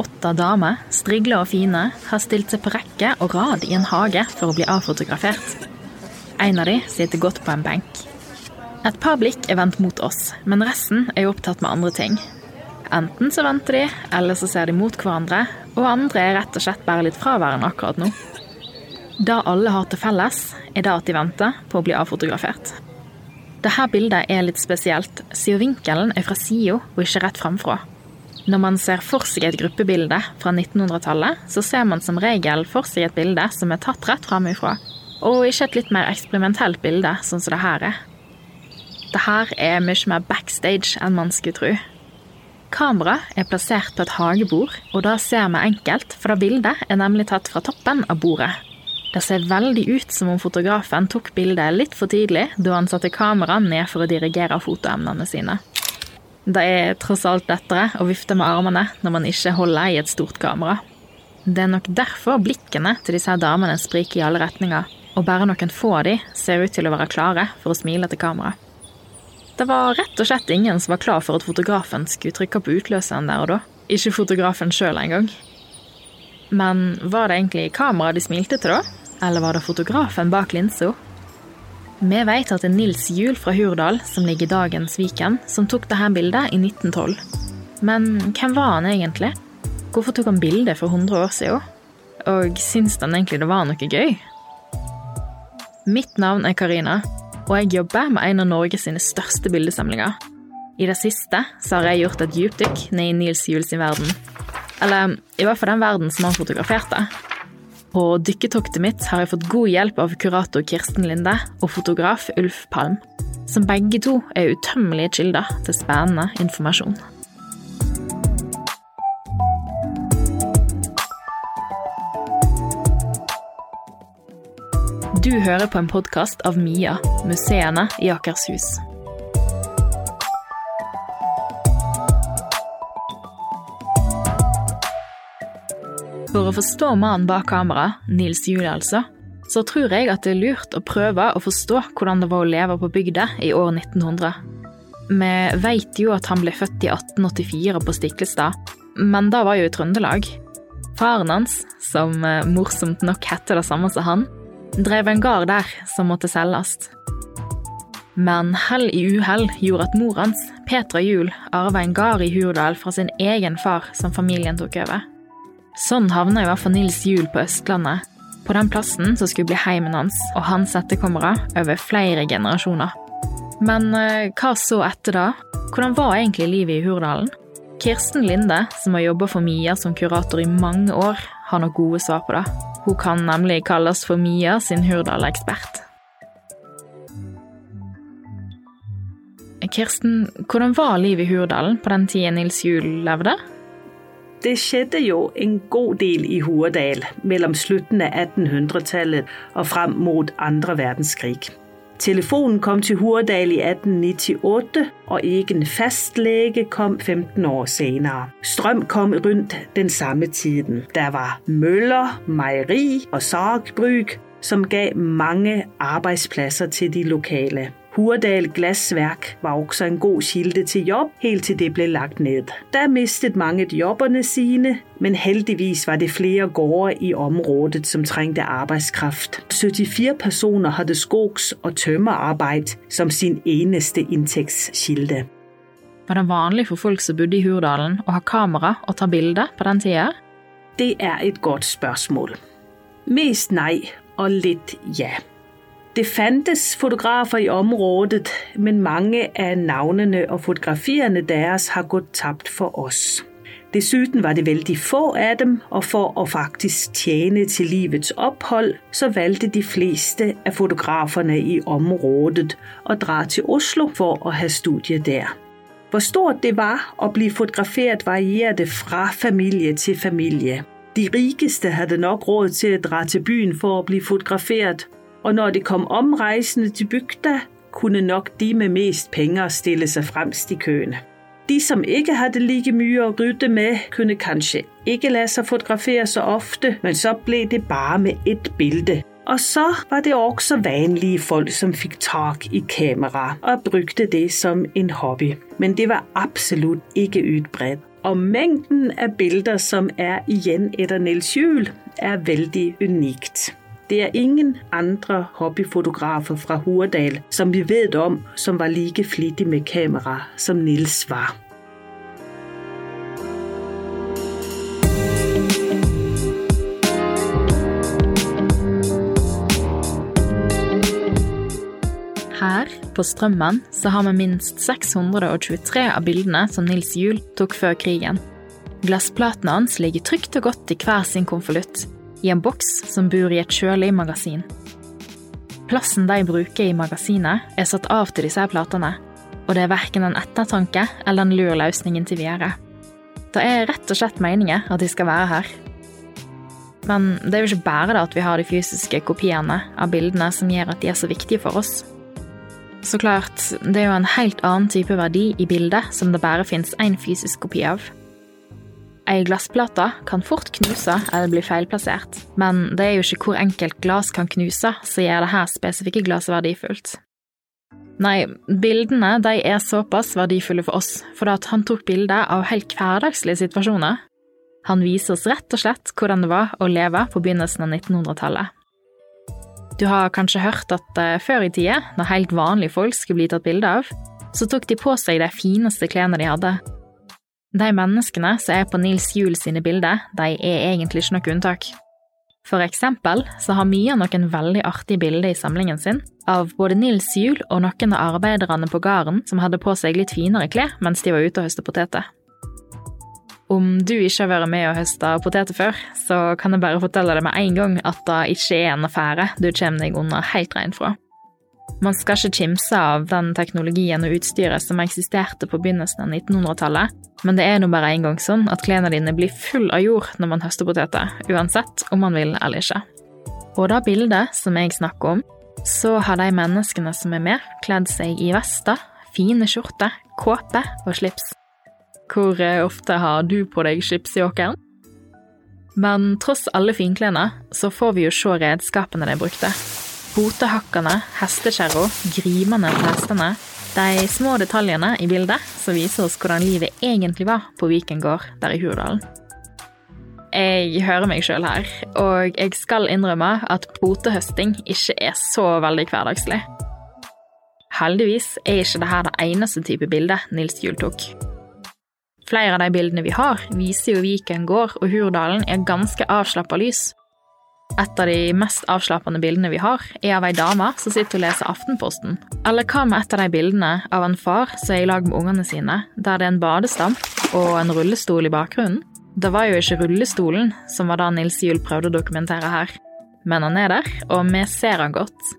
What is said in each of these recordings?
åtte damer, strigla og fine, har stilt seg på rekke og rad i en hage for å bli avfotografert. En av de sitter godt på en benk. Et par blikk er vendt mot oss, men resten er jo opptatt med andre ting. Enten så venter de, eller så ser de mot hverandre, og andre er rett og slett bare litt fraværende akkurat nå. Det alle har til felles, er det at de venter på å bli avfotografert. Dette bildet er litt spesielt, siden vinkelen er fra sida og ikke rett framfra. Når man ser for seg et gruppebilde fra 1900-tallet, så ser man som regel for seg et bilde som er tatt rett framifra, og ikke et litt mer eksperimentelt bilde, sånn som det her er. Det her er mye mer backstage enn man skulle tro. Kamera er plassert på et hagebord, og det ser vi enkelt, for det bildet er nemlig tatt fra toppen av bordet. Det ser veldig ut som om fotografen tok bildet litt for tidlig da han satte kameraet ned for å dirigere fotoemnene sine. Det er tross alt lettere å vifte med armene når man ikke holder i et stort kamera. Det er nok derfor blikkene til disse damene spriker i alle retninger, og bare noen få av de ser ut til å være klare for å smile til kamera. Det var rett og slett ingen som var klar for at fotografen skulle trykke på utløseren der og da. Ikke fotografen sjøl engang. Men var det egentlig kameraet de smilte til, da? Eller var det fotografen bak linsa? Vi vet at det er Nils Juel fra Hurdal, som ligger i dagens Viken, som tok dette bildet i 1912. Men hvem var han egentlig? Hvorfor tok han bildet for 100 år siden? Og syns han egentlig det var noe gøy? Mitt navn er Karina, og jeg jobber med en av Norges sine største bildesamlinger. I det siste så har jeg gjort et dypdykk ned i Nils Juels verden. Eller i hvert fall den verden som han fotograferte. På dykketoktet mitt har jeg fått god hjelp av kurator Kirsten Linde og fotograf Ulf Palm, som begge to er utømmelige kilder til spennende informasjon. Du hører på en podkast av MIA, museene i Akershus. For å forstå mannen bak kamera, Nils Juel altså, så tror jeg at det er lurt å prøve å forstå hvordan det var å leve på bygda i år 1900. Vi veit jo at han ble født i 1884 på Stiklestad, men da var jo i Trøndelag. Faren hans, som eh, morsomt nok heter det samme som han, drev en gard der som måtte selges. Men hell i uhell gjorde at mor hans, Petra Juel, arva en gard i Hurdal fra sin egen far som familien tok over. Sånn havna i hvert fall Nils Juel på Østlandet, på den plassen som skulle bli heimen hans og hans etterkommere over flere generasjoner. Men eh, hva så etter da? Hvordan var egentlig livet i Hurdalen? Kirsten Linde, som har jobba for Mia som kurator i mange år, har nok gode svar på det. Hun kan nemlig kalles for Mia sin Hurdal-ekspert. Kirsten, hvordan var livet i Hurdalen på den tida Nils Juel levde? Det skjedde jo en god del i Hurdal mellom slutten av 1800-tallet og frem mot andre verdenskrig. Telefonen kom til Hurdal i 1898, og egen fastlege kom 15 år senere. Strøm kom rundt den samme tiden. Der var møller, meieri og sagbruk, som gav mange arbeidsplasser til de lokale. Hurdal Glassverk var også en god kilde til jobb, helt til det ble lagt ned. Der mistet mange jobbene sine, men heldigvis var det flere gårde i området som trengte arbeidskraft. 74 personer hadde skogs- og tømmerarbeid som sin eneste inntektskilde. Var det vanlig for folk som bodde i Hurdalen å ha kamera og ta bilder på den tida? Det er et godt spørsmål. Mest nei, og litt ja. Det fantes fotografer i området, men mange av navnene og fotografiene deres har gått tapt for oss. Dessuten var det veldig få av dem, og for å faktisk tjene til livets opphold, så valgte de fleste av fotograferne i området å dra til Oslo for å ha studier der. Hvor stort det var å bli fotografert, varierte fra familie til familie. De rikeste hadde nok råd til å dra til byen for å bli fotografert, og når de kom omreisende til bygda, kunne nok de med mest penger stille seg fremst i køene. De som ikke hadde like mye å rydde med, kunne kanskje ikke la seg fotografere så ofte, men så ble det bare med ett bilde. Og så var det også vanlige folk som fikk tak i kamera og brukte det som en hobby. Men det var absolutt ikke utbredt. og mengden av bilder som er igjen etter Nils Juel, er veldig unikt. Det er ingen andre hobbyfotografer fra Hurdal som vi vet om, som var like flittig med kamera som Nils var. Her, på Strømmen, så har vi minst 623 av bildene som Nils Juel tok før krigen. Glassplatene hans ligger trygt og godt i hver sin konvolutt, i en boks som bor i et kjølig magasin. Plassen de bruker i magasinet, er satt av til disse platene, og det er verken en ettertanke eller en lur løsning til videre. Det er rett og slett meningen at de skal være her. Men det er jo ikke bare det at vi har de fysiske kopiene av bildene som gjør at de er så viktige for oss. Så klart, det er jo en helt annen type verdi i bildet som det bare fins én fysisk kopi av. Ei glassplate kan fort knuse eller bli feilplassert, men det er jo ikke hvor enkelt glass kan knuse som gjør det her spesifikke glasset verdifullt. Nei, bildene de er såpass verdifulle for oss fordi at han tok bilder av helt hverdagslige situasjoner. Han viser oss rett og slett hvordan det var å leve på begynnelsen av 1900-tallet. Du har kanskje hørt at uh, før i tida, når helt vanlige folk skulle bli tatt bilde av, så tok de på seg de fineste klærne de hadde. De menneskene som er på Nils Juel sine bilder, de er egentlig ikke noe unntak. For eksempel så har Mia noen veldig artige bilder i samlingen sin av både Nils Juel og noen av arbeiderne på gården som hadde på seg litt finere klær mens de var ute og høste poteter. Om du ikke har vært med og høsta poteter før, så kan jeg bare fortelle deg med en gang at det ikke er en affære du kommer deg unna helt rein fra. Man skal ikke kimse av den teknologien og utstyret som eksisterte på begynnelsen av 1900-tallet, men det er nå bare en gang sånn at klærne dine blir full av jord når man høster poteter, uansett om man vil eller ikke. Og det bildet som jeg snakker om, så har de menneskene som er med, kledd seg i vester, fine skjorter, kåpe og slips. Hvor eh, ofte har du på deg skipsjåkeren? Men tross alle finklærne, så får vi jo se redskapene de brukte. Potehakkene, hestekjerra, grimene til hestene. De små detaljene i bildet som viser oss hvordan livet egentlig var på Viken gård der i Hurdalen. Jeg hører meg sjøl her, og jeg skal innrømme at potehøsting ikke er så veldig hverdagslig. Heldigvis er ikke dette det eneste type bilde Nils Juel tok. Flere av de bildene vi har, viser jo Viken gård og Hurdalen i ganske avslappa lys. Et av de mest avslappende bildene vi har, er av ei dame som sitter og leser Aftenposten. Eller hva med et av de bildene av en far som er i lag med ungene sine, der det er en badestamp og en rullestol i bakgrunnen? Det var jo ikke rullestolen som var det Nils Juel prøvde å dokumentere her, men han er der, og vi ser han godt.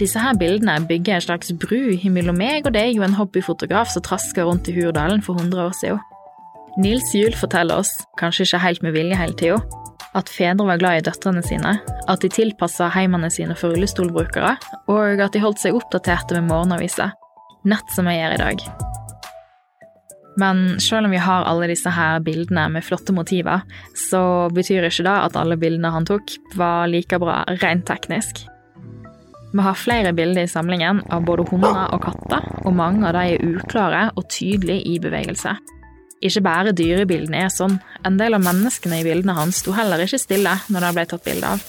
Disse her bildene bygger en slags bru mellom meg og deg og en hobbyfotograf som trasker rundt i Hurdalen for 100 år siden. Nils Juel forteller oss, kanskje ikke helt med vilje hele tida, at fedre var glad i døtrene sine, at de tilpassa heimene sine for rullestolbrukere, og at de holdt seg oppdaterte med morgenaviser, nett som jeg gjør i dag. Men selv om vi har alle disse her bildene med flotte motiver, så betyr ikke det at alle bildene han tok, var like bra rent teknisk. Vi har flere bilder i samlingen av både hunder og katter, og mange av de er uklare og tydelige i bevegelse. Ikke bare dyrebildene er sånn, en del av menneskene i bildene hans sto heller ikke stille når de ble tatt bilde av.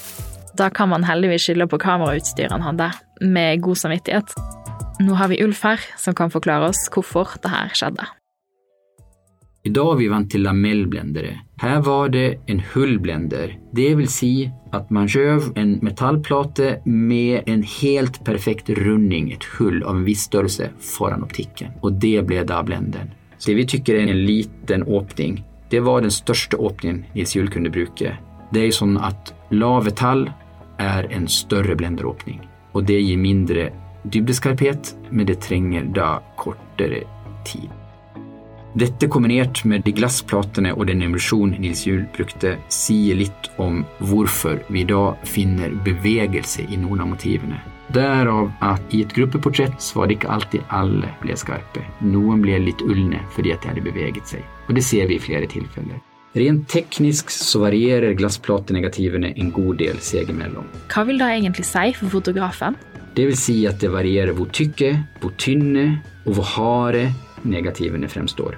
Da kan man heldigvis skylde på kamerautstyret han hadde, med god samvittighet. Nå har vi Ulf her, som kan forklare oss hvorfor det her skjedde. Idag har vi vant til lamellblendere. Her var det en hullblender. Det vil si at man skjøv en metallplate med en helt perfekt runding, et hull av en viss størrelse, foran optikken. Og det ble da blenderen. Det vi tykker er en liten åpning, det var den største åpningen Nils Juel kunne bruke. Det er sånn at lave tall er en større blenderåpning. Og det gir mindre dybdeskarphet, men det trenger da kortere tid. Dette kombinert med de glassplatene og den emulsjonen Nils Juel brukte, sier litt om hvorfor vi da finner bevegelse i noen av motivene. Derav at i et gruppeportrett så var det ikke alltid alle ble skarpe. Noen ble litt ulne fordi at de hadde beveget seg, og det ser vi i flere tilfeller. Rent teknisk så varierer glassplatenegativene en god del seg imellom. Hva vil det egentlig si for fotografen? Det vil si at det varierer hvor tykke, hvor tynne og hvor harde negativene fremstår.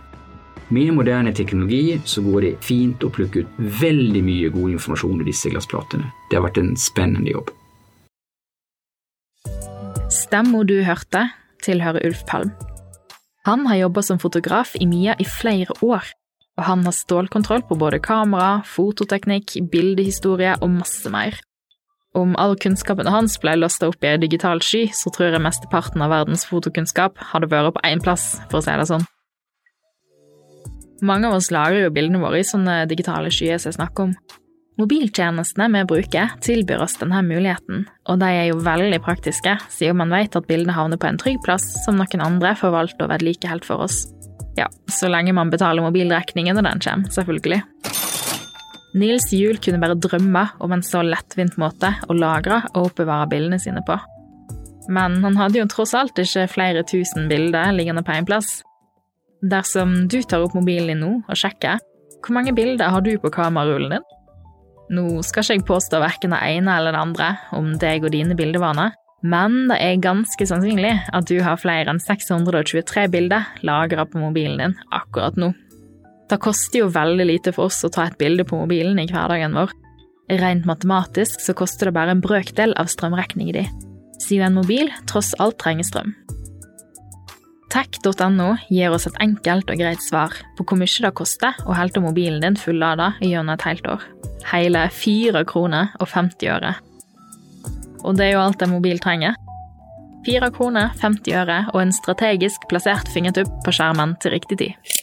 Med moderne teknologi så går det fint å plukke ut veldig mye god informasjon i disse glassplatene. Det har vært en spennende jobb. Stemma du hørte, tilhører Ulf Palm. Han har jobba som fotograf i Mia i flere år, og han har stålkontroll på både kamera, fototeknikk, bildehistorie og masse mer. Om all kunnskapen hans ble lasta opp i ei digital sky, så tror jeg mesteparten av verdens fotokunnskap hadde vært på én plass, for å si det sånn. Mange av oss lagrer jo bildene våre i sånne digitale skyer som jeg snakker om. Mobiltjenestene vi bruker, tilbyr oss denne muligheten, og de er jo veldig praktiske, siden man vet at bildene havner på en trygg plass som noen andre forvalter og vedlikeholder for oss. Ja, så lenge man betaler mobilregningen når den kommer, selvfølgelig. Nils Juel kunne bare drømme om en så lettvint måte å lagre og oppbevare bildene sine på. Men han hadde jo tross alt ikke flere tusen bilder liggende på én plass. Dersom du tar opp mobilen din nå og sjekker, hvor mange bilder har du på kamerarullen din? Nå skal ikke jeg påstå verken det ene eller det andre om deg og dine bildevaner, men det er ganske sannsynlig at du har flere enn 623 bilder lagra på mobilen din akkurat nå. Det koster jo veldig lite for oss å ta et bilde på mobilen i hverdagen vår. Rent matematisk så koster det bare en brøkdel av strømregningen din, siden en mobil tross alt trenger strøm. Tech.no gir oss et enkelt og greit svar på hvor mye det koster å holde mobilen din fullada gjennom et helt år. Hele 4 kroner og 50 øre og det er jo alt en mobil trenger. 4 kroner, 50 øre og en strategisk plassert fingertupp på skjermen til riktig tid.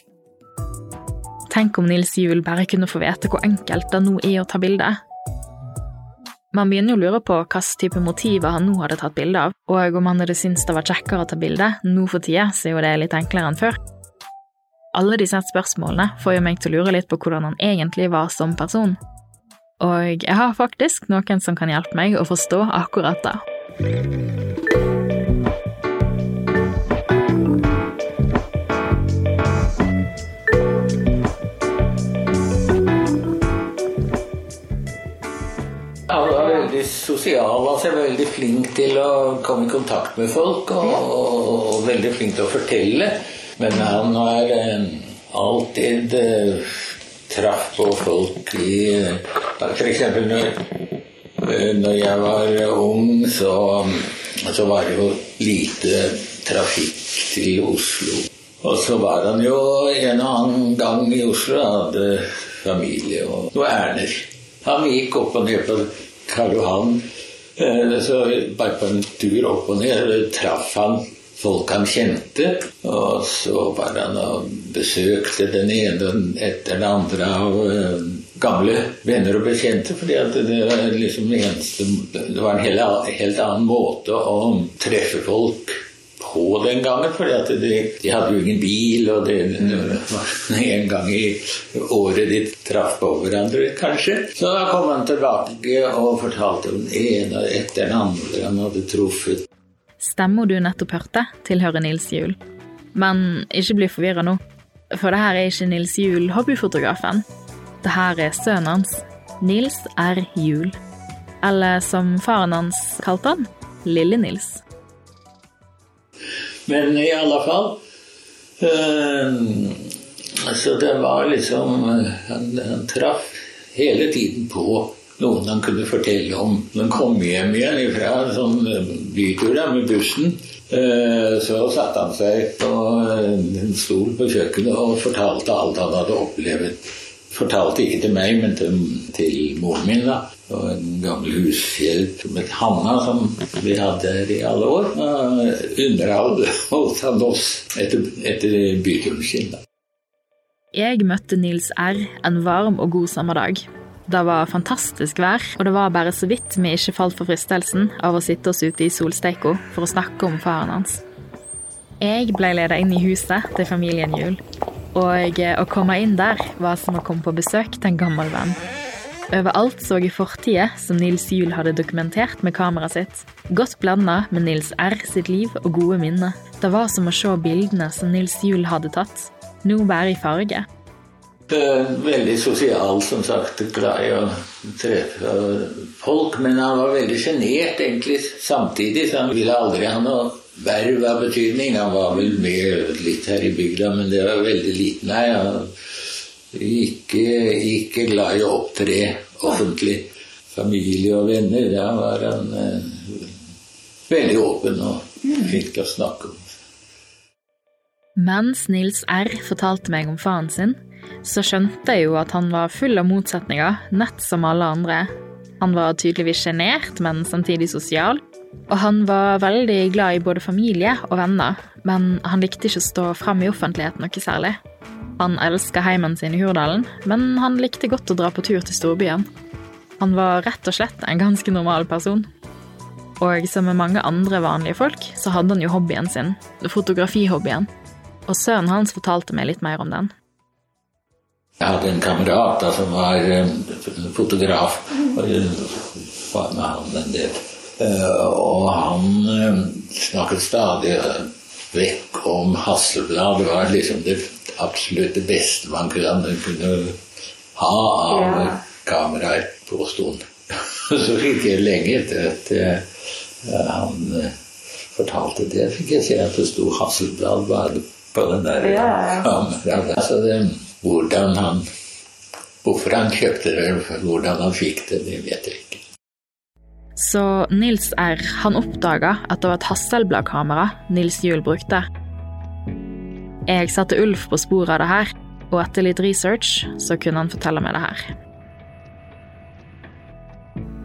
Tenk om Nils Juel bare kunne få vite hvor enkelt det nå er å ta bilde. Man begynner jo å lure på hvilken type motiver han nå hadde tatt bilde av, og om han hadde syntes det var kjekkere å ta bilde nå for tida, så er jo det litt enklere enn før. Alle disse spørsmålene får jo meg til å lure litt på hvordan han egentlig var som person. Og jeg har faktisk noen som kan hjelpe meg å forstå akkurat det. Veldig sosial, altså veldig flink til å komme i kontakt med folk. Og, og, og veldig flink til å fortelle. Men han har eh, alltid eh, traff på folk i F.eks. Når, når jeg var ung, så, så var det jo lite trafikk til Oslo. Og så var han jo en og annen gang i Oslo og hadde familie og noe ærender. Han gikk opp og ned på Karl Johan. Eh, så bare på en tur opp og ned traff han folk han kjente. Og så var han og besøkte den ene etter den andre av uh, gamle venner og bekjente. fordi det var liksom Det var en helt, helt annen måte å treffe folk på den gangen. For de, de, hadde jo ingen bil, og det var en gang i året de traff på hverandre, kanskje. Så da kom han tilbake og fortalte om den ene etter den andre han hadde truffet. Stemmer du nettopp hørte, tilhører Nils Juel. Men ikke bli forvirra nå, for det her er ikke Nils Juel, hobbyfotografen. Det her er sønnen hans, Nils R. Juel. Eller som faren hans kalte han, Lille-Nils. Men i alle fall øh, Altså, det var liksom han, han traff hele tiden på noen han kunne fortelle om. Når han kom hjem igjen fra en sånn eh, bytur med bussen, eh, så satte han seg på en stol på kjøkkenet og fortalte alt han hadde opplevd. Fortalte ikke til meg, men til, til moren min. da. Og en gammel hushjelp med Hanna, som vi hadde her i alle år. Underholdt han oss etter, etter byturen sin. da. Jeg møtte Nils R. en varm og god sommerdag. Det var fantastisk vær, og det var bare så vidt vi ikke falt for fristelsen av å sitte oss ute i solsteika for å snakke om faren hans. Jeg ble ledet inn i huset til familien Juel, og å komme inn der var som å komme på besøk til en gammel venn. Overalt så jeg fortider som Nils Juel hadde dokumentert med kameraet sitt, godt blanda med Nils R sitt liv og gode minner. Det var som å se bildene som Nils Juel hadde tatt, nå bare i farge. Veldig sosial, som sagt. Glad i å treffe folk. Men han var veldig sjenert egentlig samtidig, så han ville aldri ha noe verv av betydning. Han var vel med litt her i bygda, men det var veldig liten. Nei, han ikke, ikke glad i å opptre offentlig. Familie og venner, der var han eh, veldig åpen og flink til å snakke om. Mens Nils R. fortalte meg om faren sin, så skjønte jeg jo at han var full av motsetninger, nett som alle andre. Han var tydeligvis sjenert, men samtidig sosial. Og han var veldig glad i både familie og venner, men han likte ikke å stå fram i offentligheten noe særlig. Han elska heimen sin i Hurdalen, men han likte godt å dra på tur til storbyen. Han var rett og slett en ganske normal person. Og som med mange andre vanlige folk, så hadde han jo hobbyen sin, fotografihobbyen. Og sønnen hans fortalte meg litt mer om den. Jeg hadde en kamerat da, som var eh, fotograf. Og jeg var med han en del. Eh, og han eh, snakket stadig vekk om Hasselblad. Det var liksom det absolutt det beste man kunne, kunne ha av ja. kameraer, påsto han. Så fikk jeg lenge etter at han fortalte det, fikk jeg se at det sto Hasselblad bare på den der ja. kameraet. Altså det, hvordan han Hvorfor han kjøpte det, hvordan han fikk det, det vet jeg ikke. Så Nils R. han oppdaga at det var et Hasselblad-kamera Nils Juel brukte. Jeg satte Ulf på sporet av det her, og etter litt research så kunne han fortelle meg det her.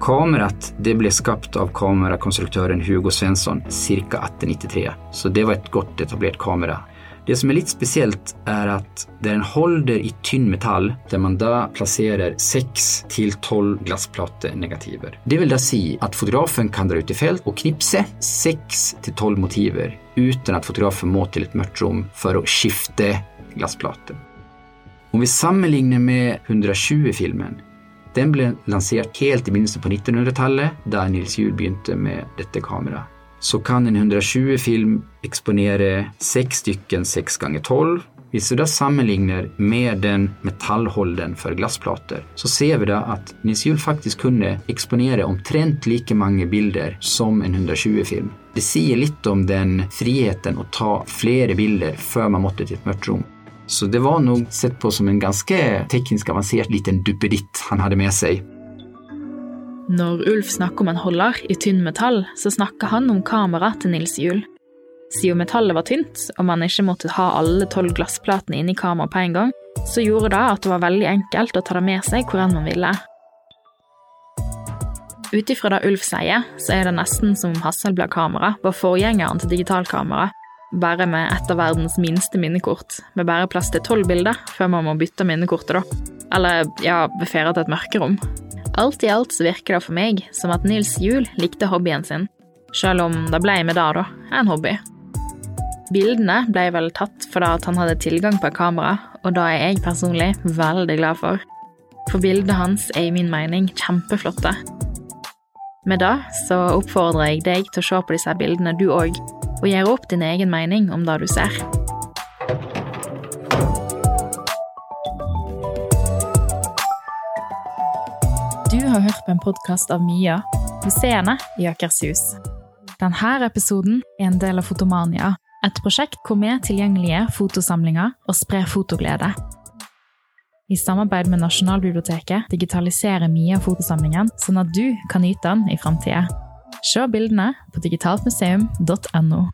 Kameraet det ble skapt av kamerakonstruktøren Hugo Svensson ca. 1893, så det var et godt etablert kamera. Det som er litt spesielt, er at det er en holder i tynn metall, der man da plasserer seks til tolv glassplatenegativer. Det vil da si at fotografen kan dra ut i felt og knipse seks til tolv motiver uten at fotografen må til et mørkt rom for å skifte glassplaten. Om vi sammenligner med 120-filmen, den ble lansert helt i begynnelsen på 1900-tallet, da Nils Juel begynte med dette kameraet så kan en 120-film eksponere seks stykken seks ganger tolv. Hvis vi da sammenligner med den metallholden for glassplater, så ser vi da at Nils Juel faktisk kunne eksponere omtrent like mange bilder som en 120-film. Det sier litt om den friheten å ta flere bilder før man måtte til et mørkt rom. Så det var nok sett på som en ganske teknisk avansert liten duppeditt han hadde med seg. Når Ulf snakker om en holder i tynn metall, så snakker han om kamera til Nils Juel. Siden metallet var tynt, og man ikke måtte ha alle tolv glassplatene inni kameraet på en gang, så gjorde det at det var veldig enkelt å ta det med seg hvor enn man ville. Ut ifra det Ulf sier, så er det nesten som om Hasselblad-kamera var forgjengeren til digitalkamera, bare med et av verdens minste minnekort, med bare plass til tolv bilder før man må bytte minnekortet, da. Eller ja, befere til et mørkerom. Alt i alt så virker det for meg som at Nils Juel likte hobbyen sin, selv om det ble med det, da, en hobby. Bildene ble vel tatt fordi han hadde tilgang på kamera, og det er jeg personlig veldig glad for. For bildene hans er i min mening kjempeflotte. Med det så oppfordrer jeg deg til å se på disse bildene du òg, og gjøre opp din egen mening om det du ser. Du har hørt på en podkast av Mia, museene i Akershus. Denne episoden er en del av Fotomania, et prosjekt hvor vi tilgjengelige fotosamlinger og sprer fotoglede. I samarbeid med Nasjonalbiblioteket digitaliserer Mia fotosamlingen, sånn at du kan nyte den i framtida. Se bildene på digitaltmuseum.no.